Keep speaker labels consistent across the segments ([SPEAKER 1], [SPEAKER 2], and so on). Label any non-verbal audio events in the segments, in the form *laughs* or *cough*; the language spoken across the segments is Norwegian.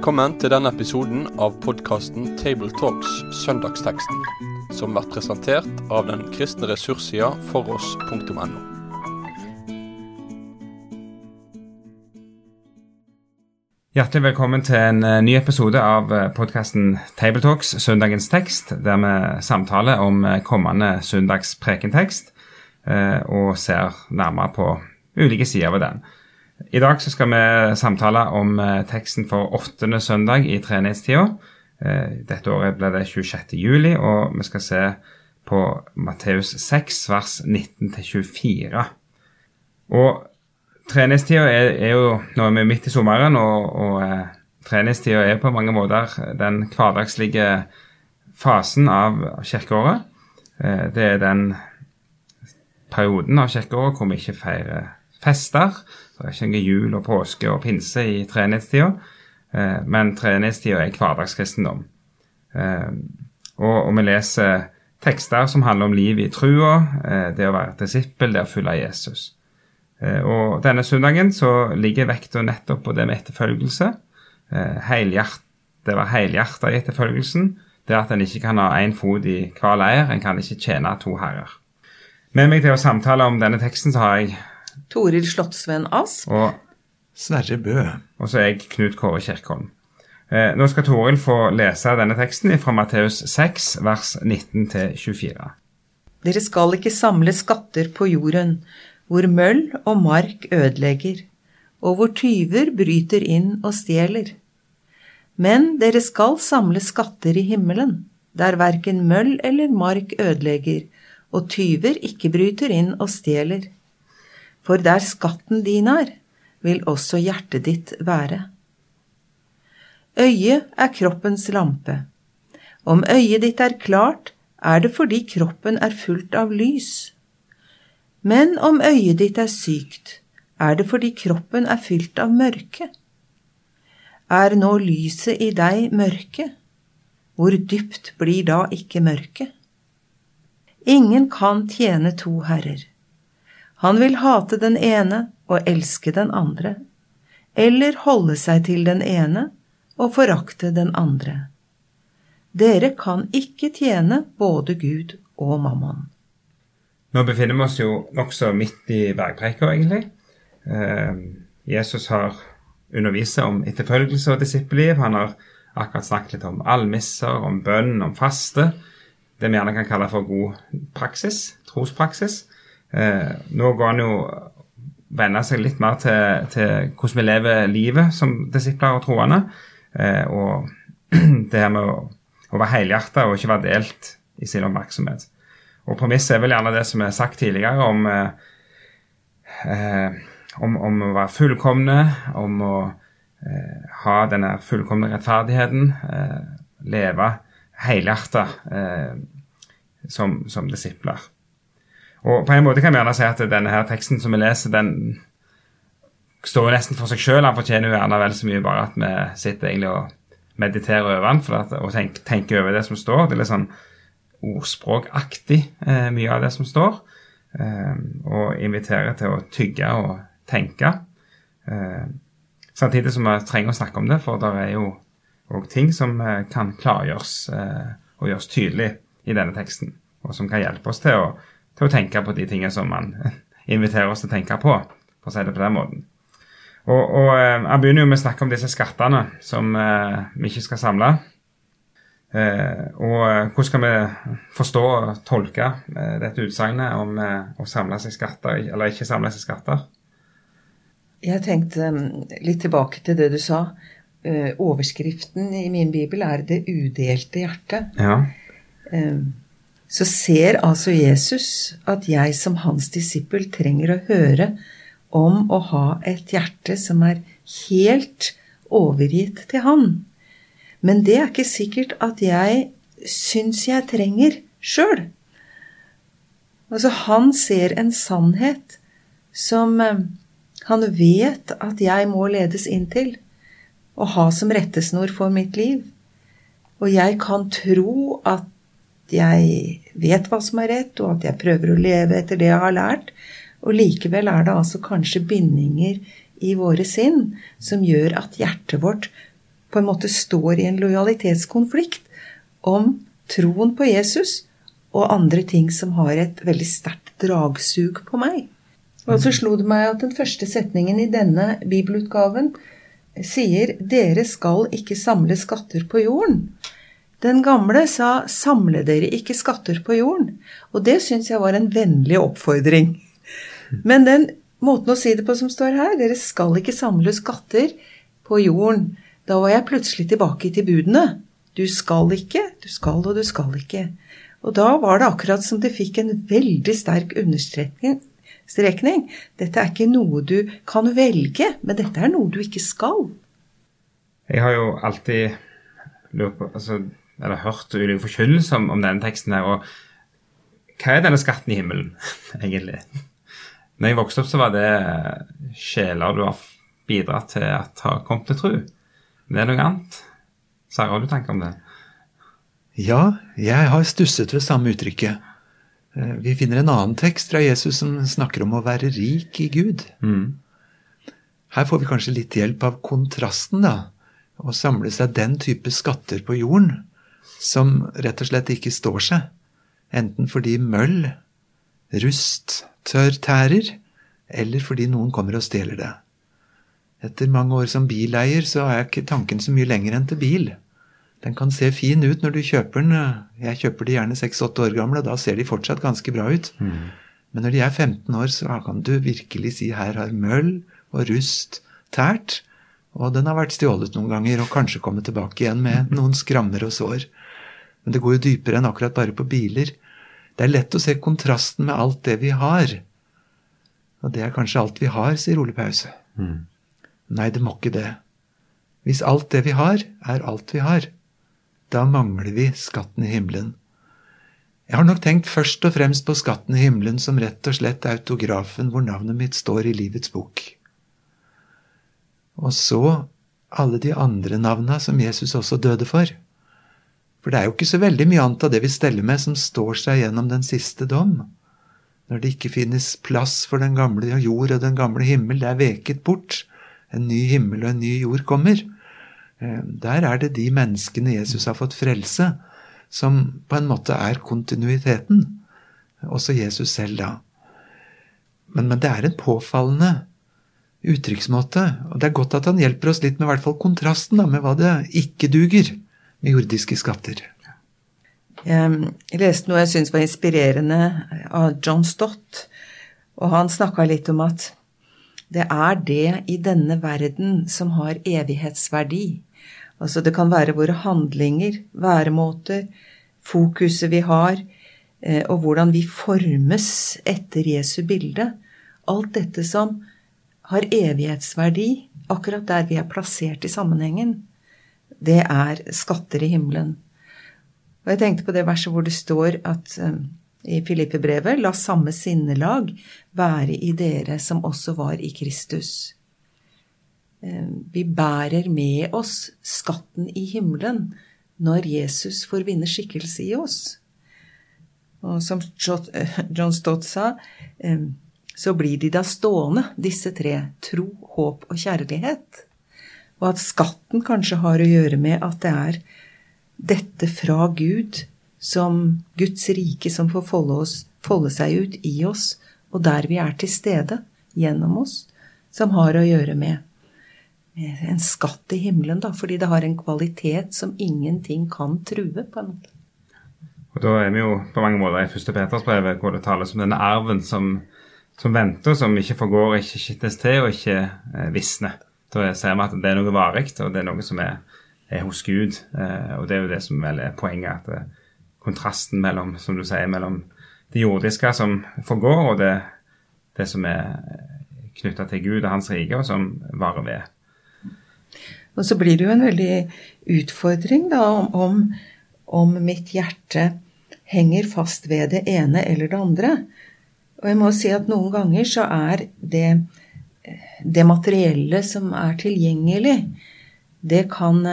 [SPEAKER 1] Velkommen til denne episoden av podkasten Tabletalks Søndagsteksten, som blir presentert av den kristne ressurssida foross.no.
[SPEAKER 2] Hjertelig velkommen til en eh, ny episode av podkasten Tabletalks Søndagens tekst, der vi samtaler om eh, kommende søndags prekentekst eh, og ser nærmere på ulike sider ved den. I dag så skal vi samtale om eh, teksten for åttende søndag i treenighetstida. Eh, dette året ble det 26. juli, og vi skal se på Matteus 6, vers 19-24. Og treningstida er, er, jo Nå er vi midt i sommeren, og, og treningstida er på mange måter den hverdagslige fasen av kirkeåret. Det er den perioden av kirkeåret hvor vi ikke feirer fester. Det er ikke noe jul og påske og pinse i treenighetstida, eh, men treenighetstida er hverdagskristendom. Eh, og, vi leser tekster som handler om livet i trua, eh, det å være disippel, det å følge Jesus. Og denne søndagen så ligger vekta nettopp på det med etterfølgelse. Det var helhjerta i etterfølgelsen. Det at en ikke kan ha én fot i hver leir. En kan ikke tjene to herrer. Med meg til å samtale om denne teksten så har jeg
[SPEAKER 3] Toril Slottsvenn Asp.
[SPEAKER 2] Og
[SPEAKER 4] Sverre Bø.
[SPEAKER 2] Og så er jeg Knut Kåre Kjerkholm. Eh, nå skal Toril få lese denne teksten fra Matteus 6, vers 19-24.
[SPEAKER 3] Dere skal ikke samle skatter på jorden, hvor møll og mark ødelegger, og hvor tyver bryter inn og stjeler. Men dere skal samle skatter i himmelen, der verken møll eller mark ødelegger, og tyver ikke bryter inn og stjeler for der skatten din er, vil også hjertet ditt være. Øyet er kroppens lampe. Om øyet ditt er klart, er det fordi kroppen er fullt av lys. Men om øyet ditt er sykt, er det fordi kroppen er fylt av mørke. Er nå lyset i deg mørke? Hvor dypt blir da ikke mørket? Ingen kan tjene to herrer. Han vil hate den ene og elske den andre, eller holde seg til den ene og forakte den andre. Dere kan ikke tjene både Gud og mammon.
[SPEAKER 2] Nå befinner vi oss jo nokså midt i bergpreika, egentlig. Eh, Jesus har undervist om etterfølgelse og disippelliv. Han har akkurat snakket litt om almisser, om bønn, om faste. Det vi gjerne kan kalle for god praksis, trospraksis. Eh, nå går han jo venne seg litt mer til, til, hvordan vi lever livet som disipler og troende. Eh, og *clears throat* det her med å, å være helhjerta og ikke være delt i sin oppmerksomhet. Og Premisset er vel gjerne det som er sagt tidligere om, eh, om, om å være fullkomne, om å eh, ha denne fullkomne rettferdigheten, eh, leve helhjerta eh, som, som disipler. Og på en måte kan vi gjerne si at denne her teksten som vi leser, den står jo nesten for seg sjøl. Han fortjener jo gjerne vel så mye bare at vi sitter egentlig og mediterer over den at, og tenker, tenker over det som står. Det er litt sånn ordspråkaktig eh, mye av det som står. Eh, og inviterer til å tygge og tenke. Eh, samtidig som vi trenger å snakke om det, for det er jo òg ting som eh, kan klargjøres eh, og gjøres tydelig i denne teksten, og som kan hjelpe oss til å til å tenke på de tingene som man *laughs* inviterer oss til å tenke på, for å si det på den måten. Og, og eh, Han begynner jo med å snakke om disse skattene som eh, vi ikke skal samle. Eh, og eh, hvordan skal vi forstå og tolke eh, dette utsagnet om eh, å samle seg skatter, eller ikke samle seg skatter?
[SPEAKER 3] Jeg tenkte litt tilbake til det du sa. overskriften i min bibel er 'Det udelte hjertet'.
[SPEAKER 2] Ja
[SPEAKER 3] så ser altså Jesus at jeg som hans disippel trenger å høre om å ha et hjerte som er helt overgitt til han. Men det er ikke sikkert at jeg syns jeg trenger sjøl. Altså, han ser en sannhet som eh, han vet at jeg må ledes inn til og ha som rettesnor for mitt liv. Og jeg kan tro at jeg vet hva som er rett, og at jeg prøver å leve etter det jeg har lært. Og likevel er det altså kanskje bindinger i våre sinn som gjør at hjertet vårt på en måte står i en lojalitetskonflikt om troen på Jesus og andre ting som har et veldig sterkt dragsug på meg. Og så slo det meg at den første setningen i denne bibelutgaven sier 'Dere skal ikke samle skatter på jorden'. Den gamle sa 'Samle dere ikke skatter på jorden'. Og det syns jeg var en vennlig oppfordring. Men den måten å si det på som står her, 'Dere skal ikke samle skatter på jorden', da var jeg plutselig tilbake til budene. Du skal ikke, du skal og du skal ikke. Og da var det akkurat som det fikk en veldig sterk understrekning. Dette er ikke noe du kan velge, men dette er noe du ikke skal.
[SPEAKER 2] Jeg har jo alltid lurt på, altså, eller hørt ulike forkynnelser om, om, denne teksten her. og Hva er denne skatten i himmelen, *laughs* egentlig? Når jeg vokste opp, så var det sjeler du har bidratt til at har kommet til tro. Det er noe annet. Sara, har du tanker om det?
[SPEAKER 4] Ja, jeg har stusset ved samme uttrykket. Eh, vi finner en annen tekst fra Jesus som snakker om å være rik i Gud. Mm. Her får vi kanskje litt hjelp av kontrasten, da. Å samle seg den type skatter på jorden som rett og slett ikke står seg. Enten fordi møll, rust, tørr tærer, eller fordi noen kommer og stjeler det. Etter mange år som bileier så er ikke tanken så mye lenger enn til bil. Den kan se fin ut når du kjøper den. Jeg kjøper de gjerne 6-8 år gamle, og da ser de fortsatt ganske bra ut. Mm. Men når de er 15 år, så kan du virkelig si her har møll og rust tært. Og den har vært stjålet noen ganger, og kanskje kommet tilbake igjen med *laughs* noen skrammer og sår. Men det går jo dypere enn akkurat bare på biler. Det er lett å se kontrasten med alt det vi har. Og det er kanskje alt vi har, sier Ole Pause. Mm. Nei, det må ikke det. Hvis alt det vi har, er alt vi har, da mangler vi skatten i himmelen. Jeg har nok tenkt først og fremst på skatten i himmelen som rett og slett autografen hvor navnet mitt står i livets bok. Og så alle de andre navna som Jesus også døde for. For det er jo ikke så veldig mye annet av det vi steller med, som står seg gjennom den siste dom. Når det ikke finnes plass for den gamle jord og den gamle himmel, det er veket bort, en ny himmel og en ny jord kommer. Eh, der er det de menneskene Jesus har fått frelse, som på en måte er kontinuiteten. Også Jesus selv, da. Men, men det er en påfallende uttrykksmåte. Og det er godt at han hjelper oss litt med hvert fall kontrasten da, med hva det ikke duger jordiske skatter.
[SPEAKER 3] Jeg leste noe jeg syntes var inspirerende av John Stott. Og han snakka litt om at det er det i denne verden som har evighetsverdi. Altså det kan være våre handlinger, væremåter, fokuset vi har, eh, og hvordan vi formes etter Jesu bilde. Alt dette som har evighetsverdi, akkurat der vi er plassert i sammenhengen, det er skatter i himmelen. Og jeg tenkte på det verset hvor det står at eh, i Filippe-brevet, la samme sinnelag være i dere som også var i Kristus. Eh, vi bærer med oss skatten i himmelen når Jesus får vinne skikkelse i oss. Og som John Stott sa, eh, så blir de da stående, disse tre, tro, håp og kjærlighet. Og at skatten kanskje har å gjøre med at det er dette fra Gud som Guds rike som får folde, oss, folde seg ut i oss, og der vi er til stede gjennom oss, som har å gjøre med, en skatt i himmelen, da, fordi det har en kvalitet som ingenting kan true, på en måte.
[SPEAKER 2] Og Da er vi jo på mange måter i første Petersbrevet, hvor det tales om denne arven som, som venter, som ikke forgår, ikke skittes til og ikke eh, visner. Da ser vi at det er noe varig, og det er noe som er, er hos Gud. Eh, og det er jo det som vel er poenget. at det, kontrasten mellom, som du sier, mellom det jordiske som forgår, og det, det som er knytta til Gud og Hans rike, og som varer ved.
[SPEAKER 3] Og så blir det jo en veldig utfordring da om, om mitt hjerte henger fast ved det ene eller det andre. Og jeg må si at noen ganger så er det, det materielle som er tilgjengelig, det kan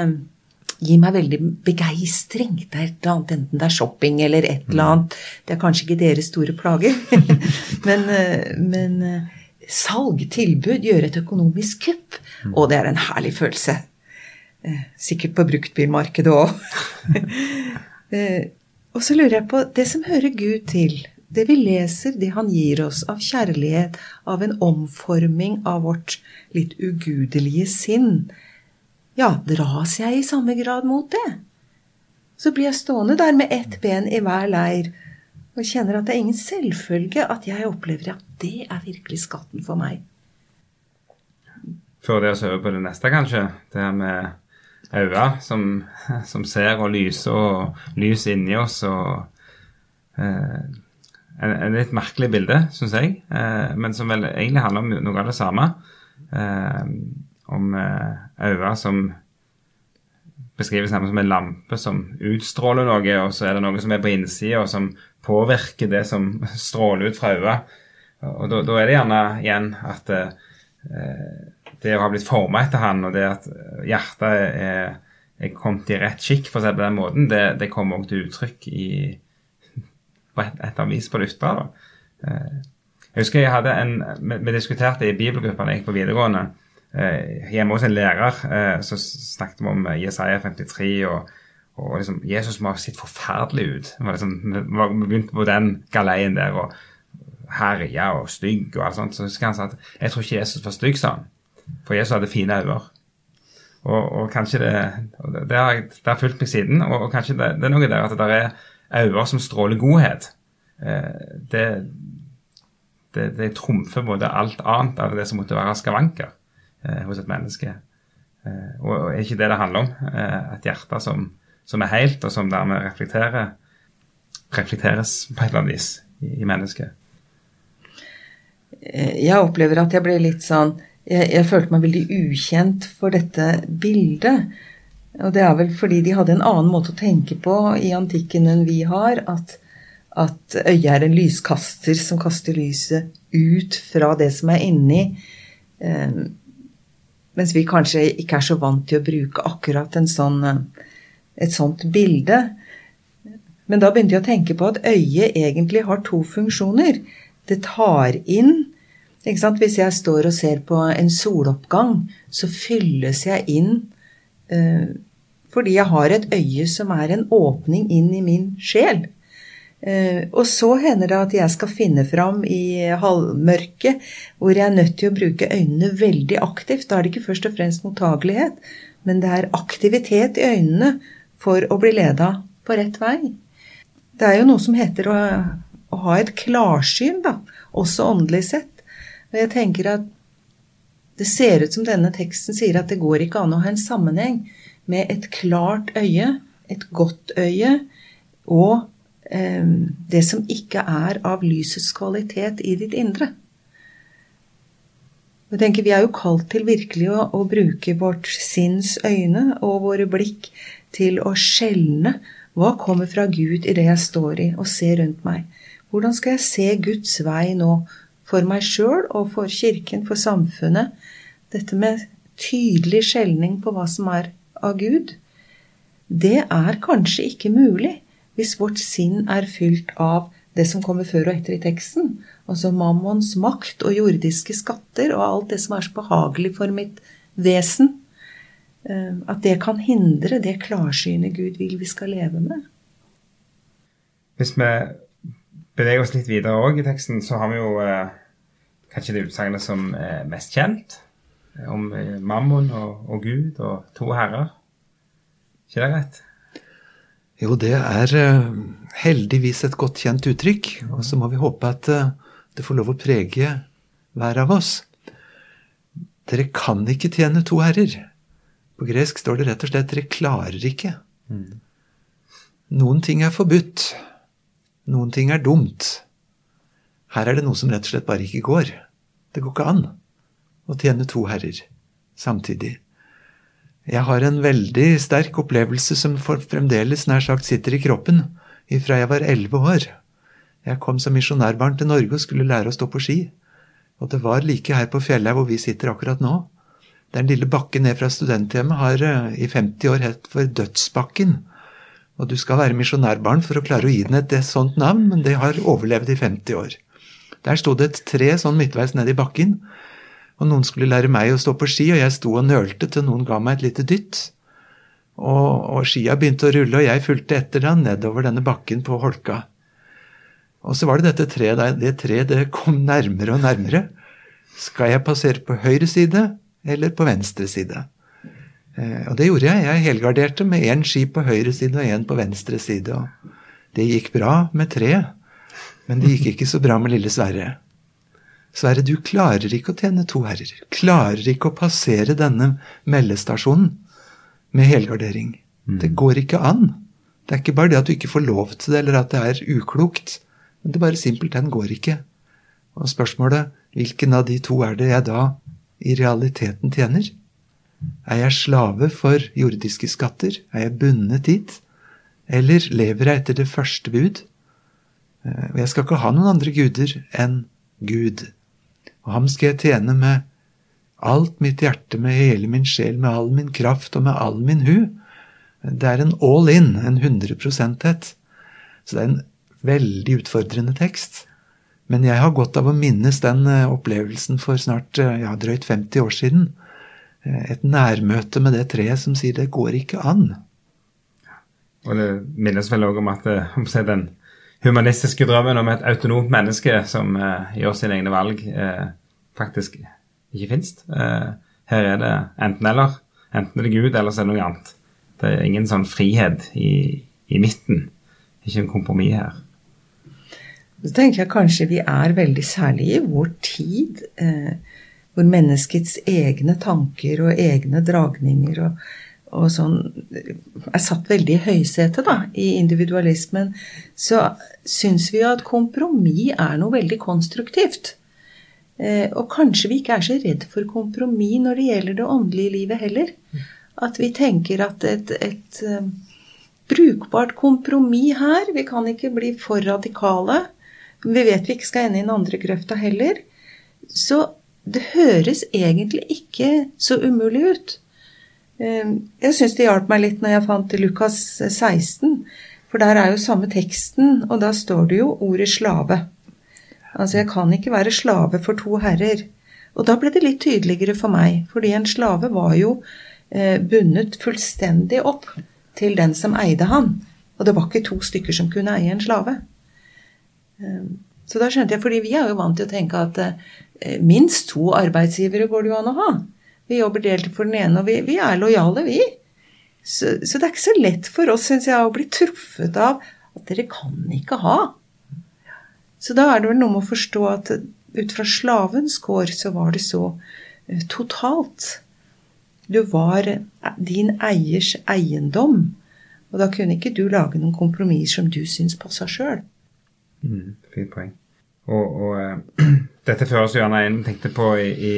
[SPEAKER 3] gi meg veldig begeistring. Det er et eller annet, enten det er shopping eller et eller annet. Det er kanskje ikke deres store plager. *laughs* men, eh, men eh, salg, tilbud, gjøre et økonomisk kupp. Og det er en herlig følelse. Eh, sikkert på bruktbilmarkedet òg. *laughs* eh, og så lurer jeg på det som hører Gud til. Det vi leser, det han gir oss av kjærlighet, av en omforming av vårt litt ugudelige sinn. Ja, dras jeg i samme grad mot det? Så blir jeg stående der med ett ben i hver leir og kjenner at det er ingen selvfølge at jeg opplever at det er virkelig skatten for meg.
[SPEAKER 2] Før det å se over på det neste, kanskje. Det her med øyne som, som, ser og lyser, og lys inni oss. og eh, en, en, litt merkelig bilde, syns jeg, eh, men som vel egentlig handler om noe av det samme. Eh, om eh, øyne som beskrives nærmest som en lampe som utstråler noe, og så er det noe som er på innsida, og som påvirker det som *laughs* stråler ut fra øyet. Og da, da, er det gjerne igjen at eh, det å ha blitt forma etter han, og det at hjertet er, er kommet i rett skikk, for å si det på den måten, det, det kommer òg til uttrykk i, på et, et avis på det ytre. Eh, jeg husker jeg hadde en, vi, vi diskuterte i bibelgruppa da jeg gikk på videregående. Eh, hjemme hos en lærer eh, så snakket vi om Jesaja 53 og og liksom, Jesus må ha sett forferdelig ut. Vi liksom, begynte på den galeien der og herja og stygg og alt sånt. Så husker han sa at jeg tror ikke Jesus var stygg, sa. For Jesus hadde fine øyne. Og, og, kanskje det Det har, det har fulgt meg siden. Og, og kanskje det, det, er noe der at det er øyne som stråler godhet. Eh, det, det, det trumfer både alt annet av det som måtte være skavanker eh, hos et menneske. Eh, og, er ikke det det handler om? Et hjerte som som er helt, og som dermed reflekterer, reflekteres på et eller annet vis i, i mennesket.
[SPEAKER 3] Jeg opplever at jeg ble litt sånn jeg, jeg, følte meg veldig ukjent for dette bildet. Og det er vel fordi de hadde en annen måte å tenke på i antikken enn vi har. At, at øyet er en lyskaster som kaster lyset ut fra det som er inni. Eh, mens vi kanskje ikke er så vant til å bruke akkurat sånn eh, et sånt bilde. Men da begynte jeg å tenke på at øyet egentlig har to funksjoner. Det tar inn Hvis jeg står og ser på en soloppgang, så fylles jeg inn uh, fordi jeg har et øye som er en åpning inn i min sjel. Uh, og så hender det at jeg skal finne fram i halvmørket, hvor jeg er nødt til å bruke øynene veldig aktivt. Da er det ikke først og fremst mottagelighet, men det er aktivitet i øynene for å bli leda på rett vei. Det er jo noe som heter å, å ha et klarsyn, da, også åndelig sett. Og jeg tenker at det ser ut som denne teksten sier at det går ikke an å ha en sammenheng med et klart øye, et godt øye, og eh, det som ikke er av lysets kvalitet i ditt indre. Jeg tenker Vi er jo kalt til virkelig å, å bruke vårt sinns øyne og våre blikk til å skjelne hva kommer fra Gud i det jeg står i og ser rundt meg. Hvordan skal jeg se Guds vei nå, for meg sjøl og for kirken, for samfunnet? Dette med tydelig skjelning på hva som er av Gud, det er kanskje ikke mulig hvis vårt sinn er fylt av det som kommer før og etter i teksten, altså mammons makt og jordiske skatter og alt det som er så behagelig for mitt vesen. Eh, at det kan hindre det klarsynet Gud vil vi skal leve med.
[SPEAKER 2] Hvis vi beveger oss litt videre òg i teksten, så har vi jo eh, kanskje det utsagnet som er mest kjent. Eh, om eh, mammon og, og, Gud og to herrer. ikke det rett?
[SPEAKER 4] Jo, det er uh, heldigvis et godt kjent uttrykk. Og så må vi håpe at det får lov å prege hver av oss. Dere kan ikke tjene to herrer. På gresk står det rett og slett 'dere klarer ikke'. Mm. Noen ting er forbudt. Noen ting er dumt. Her er det noe som rett og slett bare ikke går. Det går ikke an å tjene to herrer samtidig. Jeg har en veldig sterk opplevelse som fremdeles nær sagt sitter i kroppen, ifra jeg var elleve år. Jeg kom som misjonærbarn til Norge og skulle lære å stå på ski. Og det var like her på fjellet hvor vi sitter akkurat nå. Den lille bakken ned fra studenthjemmet har eh, i 50 år hett for Dødsbakken. Og du skal være misjonærbarn for å klare å gi den et sånt navn, men det har overlevd i 50 år. Der sto det et tre sånn midtveis ned i bakken, og noen skulle lære meg å stå på ski, og jeg sto og nølte til noen ga meg et lite dytt. Og, og skia begynte å rulle, og jeg fulgte etter da nedover denne bakken på holka. Og så var det dette treet. Det treet kom nærmere og nærmere. Skal jeg passere på høyre side eller på venstre side? Eh, og det gjorde jeg. Jeg helgarderte med én ski på høyre side og én på venstre side. Og det gikk bra med treet, men det gikk ikke så bra med lille Sverre. Sverre, du klarer ikke å tjene to herrer. Klarer ikke å passere denne meldestasjonen med helgardering. Mm. Det går ikke an. Det er ikke bare det at du ikke får lov til det, eller at det er uklokt. Men det bare simpelthen går ikke. Og spørsmålet hvilken av de to er det jeg da i realiteten tjener? Er jeg slave for jordiske skatter? Er jeg bundet dit? Eller lever jeg etter det første bud? Eh, og jeg skal ikke ha noen andre guder enn Gud. Og ham skal jeg tjene med alt mitt hjerte, med hele min sjel, med all min kraft og med all min hu. Det er en all in, en 100 %-het. Så det er en veldig utfordrende tekst. Men jeg har godt av å minnes den eh, opplevelsen for snart eh, ja, drøyt 50 år siden. Eh, et nærmøte med det treet som sier 'det går ikke an'.
[SPEAKER 2] Og det minnes vel òg om at om den humanistiske drømmen om et autonomt menneske som eh, gjør sine egne valg, eh, faktisk ikke fins. Eh, her er det enten-eller. Enten er det Gud, eller så er det noe annet. Det er ingen sånn frihet i, i midten. Ikke en kompromiss her.
[SPEAKER 3] Så tenker jeg kanskje vi er veldig særlig i vår tid, eh, hvor menneskets egne tanker og egne dragninger og, og sånn er satt veldig i høysetet da, i individualismen, så syns vi jo at kompromiss er noe veldig konstruktivt. Eh, og kanskje vi ikke er så redd for kompromiss når det gjelder det åndelige livet heller. At vi tenker at et, et uh, brukbart kompromiss her Vi kan ikke bli for radikale. Vi vet vi ikke skal ende i den andre grøfta heller. Så det høres egentlig ikke så umulig ut. Uh, jeg syns det hjalp meg litt når jeg fant Lukas 16. For der er jo samme teksten, og da står det jo ordet slave. Altså, jeg kan ikke være slave for to herrer. Og da ble det litt tydeligere for meg, fordi en slave var jo eh, bundet fullstendig opp til den som eide han. Og det var ikke to stykker som kunne eie en slave. Eh, så da skjønte jeg, fordi vi er jo vant til å tenke at eh, minst to arbeidsgivere går det jo an å ha. Vi jobber delt for den ene, og vi, vi er lojale, vi. Så, så, det er ikke så lett for oss, syns jeg, å bli truffet av at dere kan ikke ha. Så da er det vel noe med å forstå at ut fra slavens kår så var det så uh, totalt. Du var eh, din eiers eiendom. Og da kunne ikke du lage noen kompromiss som du syns passa sjøl.
[SPEAKER 2] Mm, fint poeng. Og, og uh, *clears throat* dette føres jo gjerne inn tenkte på i, i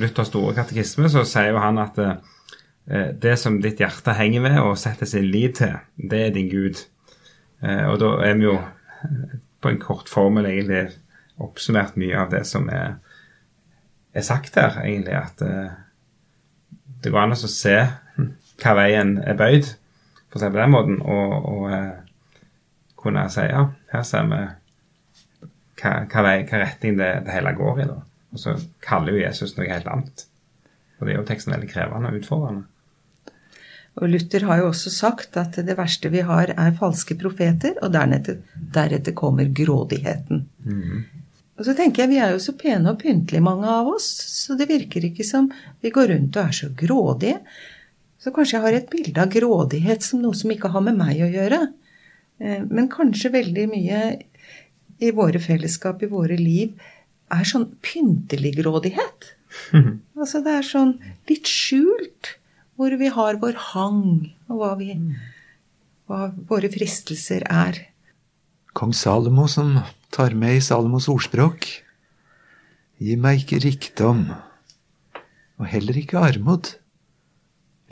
[SPEAKER 2] Luthers store katekisme, så sier jo han at eh, det som ditt hjerte henger ved og setter sin lit til, det er din Gud. og da er vi jo på en kort formel egentlig oppsummert mye av det som er, er sagt her, egentlig. At eh, det går an å se hva veien er bøyd, for å si på den måten, og, og uh, kunne si ja, her ser vi hva, hva, vei, hva retning det, det, hele går i. da. Og så kaller jo Jesus noe helt annet. Og det er jo teksten veldig krevende og utfordrende.
[SPEAKER 3] Og Luther har jo også sagt at det verste vi har, er falske profeter, og deretter, deretter kommer grådigheten. Mm. Og så tenker jeg, Vi er jo så pene og pyntelige, mange av oss, så det virker ikke som vi går rundt og er så grådige. Så kanskje jeg har et bilde av grådighet som noe som ikke har med meg å gjøre. Eh, men kanskje veldig mye i våre fellesskap, i våre liv, er sånn pyntelig grådighet. Mm. *laughs* Altså det er sånn litt skjult hvor vi har vår hang, og hva, vi, hva våre fristelser er.
[SPEAKER 4] Kong Salomo som tar med i Salomos ordspråk Gi meg ikke rikdom, og heller ikke armod.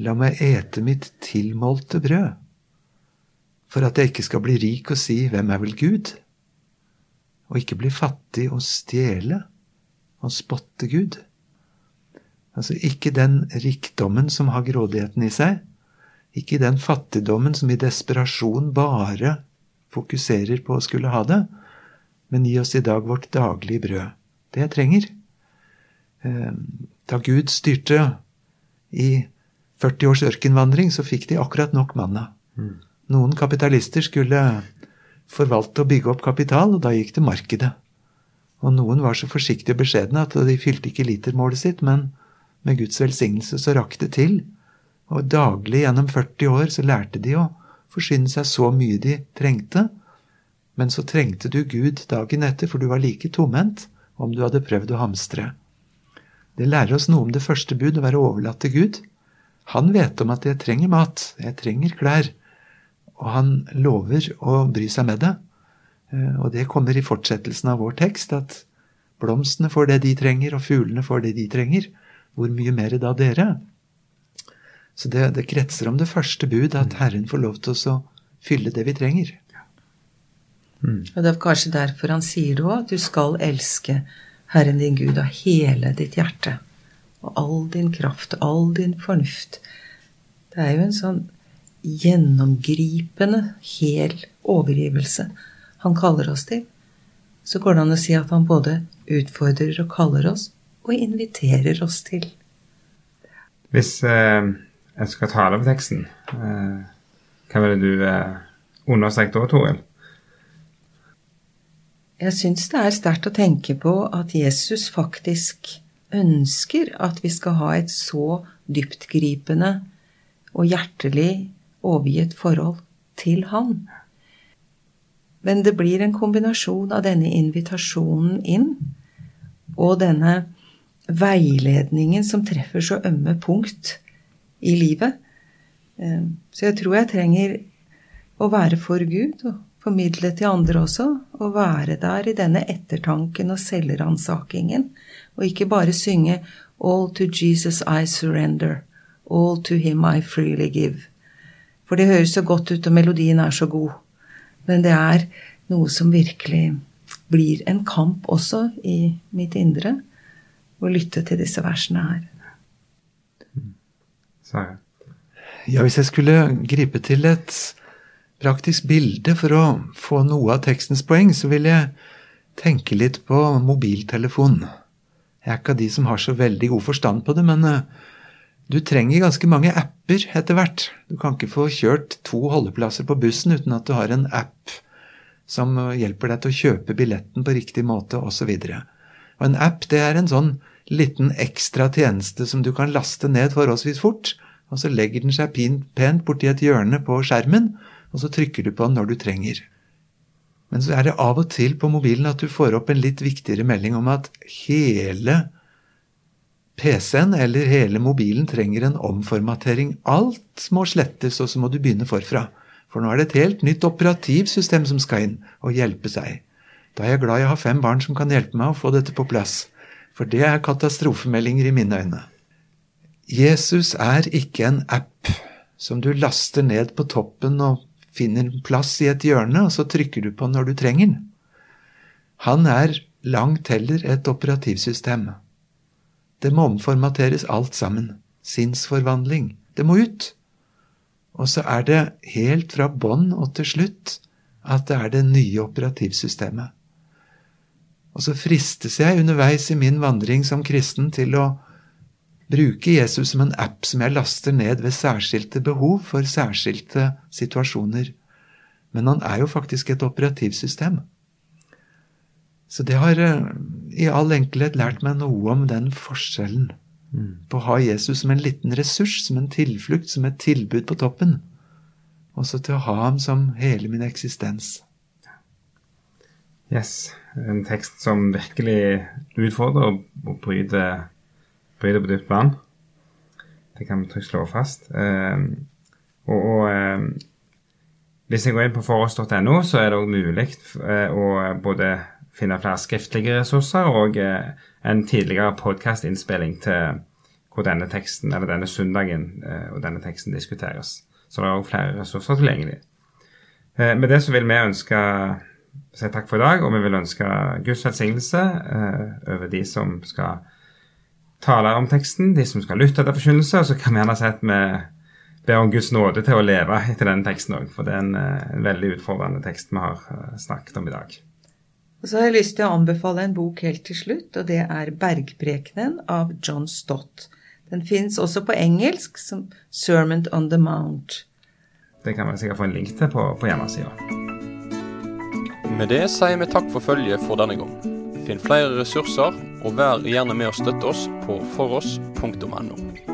[SPEAKER 4] La meg ete mitt tilmålte brød, for at jeg ikke skal bli rik og si Hvem er vel Gud? Og ikke bli fattig og stjele og spotte Gud. Altså ikke den rikdommen som har grådigheten i seg, ikke den fattigdommen som i desperasjon bare fokuserer på å skulle ha det, men gi oss i dag vårt daglige brød. Det jeg trenger. Ehm, da Gud styrte i 40 års ørkenvandring, så fikk de akkurat nok manna. Noen kapitalister skulle forvalte og bygge opp kapital, og da gikk det markedet. Og noen var så forsiktige og beskjedne at de fylte ikke litermålet sitt, men med Guds velsignelse så rakk det til. Og daglig gjennom 40 år så lærte de å forsyne seg så mye de trengte. Men så trengte du Gud dagen etter, for du var like tomhendt om du hadde prøvd å hamstre. Det lærer oss noe om det første bud, å være overlatt til Gud. Han vet om at jeg trenger mat, jeg trenger klær, og han lover å bry seg med det. Eh, og det kommer i fortsettelsen av vår tekst, at blomstene får det de trenger, og fuglene får det de trenger. Hvor mye mer da dere? Så det, det kretser om det første bud, at Herren får lov til å fylle det vi trenger.
[SPEAKER 3] Mm. Og Det er kanskje derfor han sier det òg, at du skal elske Herren din Gud av hele ditt hjerte. Og all din kraft, all din fornuft. Det er jo en sånn gjennomgripende, hel overgivelse han kaller oss til. Så går det an å si at han både utfordrer og kaller oss, og inviterer oss til.
[SPEAKER 2] Hvis eh, jeg skal tale over teksten, eh, hva ville du eh, understreket da, Toril?
[SPEAKER 3] Jeg syns det er sterkt å tenke på at Jesus faktisk ønsker at vi skal ha et så dyptgripende og hjertelig overgitt forhold til Han. Men det blir en kombinasjon av denne invitasjonen inn og denne veiledningen som treffer så ømme punkt i livet. Eh, så jeg tror jeg trenger å være for Gud og formidle til andre også, å være der i denne ettertanken og selvransakingen, og ikke bare synge All to Jesus I surrender, all to him I freely give. For det høres så godt ut, og melodien er så god. Men det er noe som virkelig blir en kamp også i mitt indre, å lytte til disse versene her.
[SPEAKER 4] Ja, hvis jeg skulle gripe til et praktisk bilde for å få noe av tekstens poeng, så vil jeg tenke litt på mobiltelefon. Jeg er ikke av de som har så veldig god forstand på det, men eh, du trenger ganske mange apper etter hvert. Du kan ikke få kjørt to holdeplasser på bussen uten at du har en app som hjelper deg til å kjøpe billetten på riktig måte, osv. En app det er en sånn liten ekstra tjeneste som du kan laste ned forholdsvis fort, og så legger den seg pent borti et hjørne på skjermen, og så trykker du på den når du trenger. Men så er det av og til på mobilen at du får opp en litt viktigere melding om at hele PC-en eller hele mobilen trenger en omformatering. Alt må slettes, og så må du begynne forfra. For nå er det et helt nytt operativsystem som skal inn og hjelpe seg. Da er jeg glad jeg har fem barn som kan hjelpe meg å få dette på plass. For det er katastrofemeldinger i mine øyne. Jesus er ikke en app som du laster ned på toppen og finner plass i et hjørne, og så trykker du på når du trenger den. Han er langt heller et operativsystem. Det må omformateres alt sammen. Sinnsforvandling. Det må ut. Og så er det helt fra bånn og til slutt at det er det nye operativsystemet. Og så fristes jeg underveis i min vandring som kristen til å bruke Jesus som en app som jeg laster ned ved særskilte behov for særskilte situasjoner. Men han er jo faktisk et operativsystem. Så det har eh, i all enkelhet lært meg noe om den forskjellen mm. på å ha Jesus som en liten ressurs, som en tilflukt, som et tilbud på toppen, og så til å ha ham som hele min eksistens.
[SPEAKER 2] Yes. En tekst som virkelig utfordrer og bryter bryter på dypt vann. Det kan vi trygt slå fast. Uh, og, og uh, hvis jeg går inn på foross.no, så er det òg mulig uh, å både finne flere skriftlige ressurser og en tidligere podkastinnspilling til hvor denne teksten, eller denne søndagen og denne teksten diskuteres. Så det er òg flere ressurser tilgjengelig. med det så vil vi ønske si takk for i dag, og vi vil ønske Guds velsignelse over de som skal tale om teksten, de som skal lytte til forkynnelse, og så kan vi gjerne si at vi ber om Guds nåde til å leve etter den teksten òg, for det er en, eh, veldig utfordrende tekst vi har eh, snakket om i dag.
[SPEAKER 3] Og så har jeg lyst til å anbefale en bok helt til slutt, og det er 'Bergprekenen' av John Stott. Den fins også på engelsk som Sermon on the Mount.
[SPEAKER 2] Det kan vi sikkert få en link til på, på hjemmesida.
[SPEAKER 1] Med det sier vi takk for følget for denne gang. Finn flere ressurser, og vær gjerne med å støtte oss på foross.no.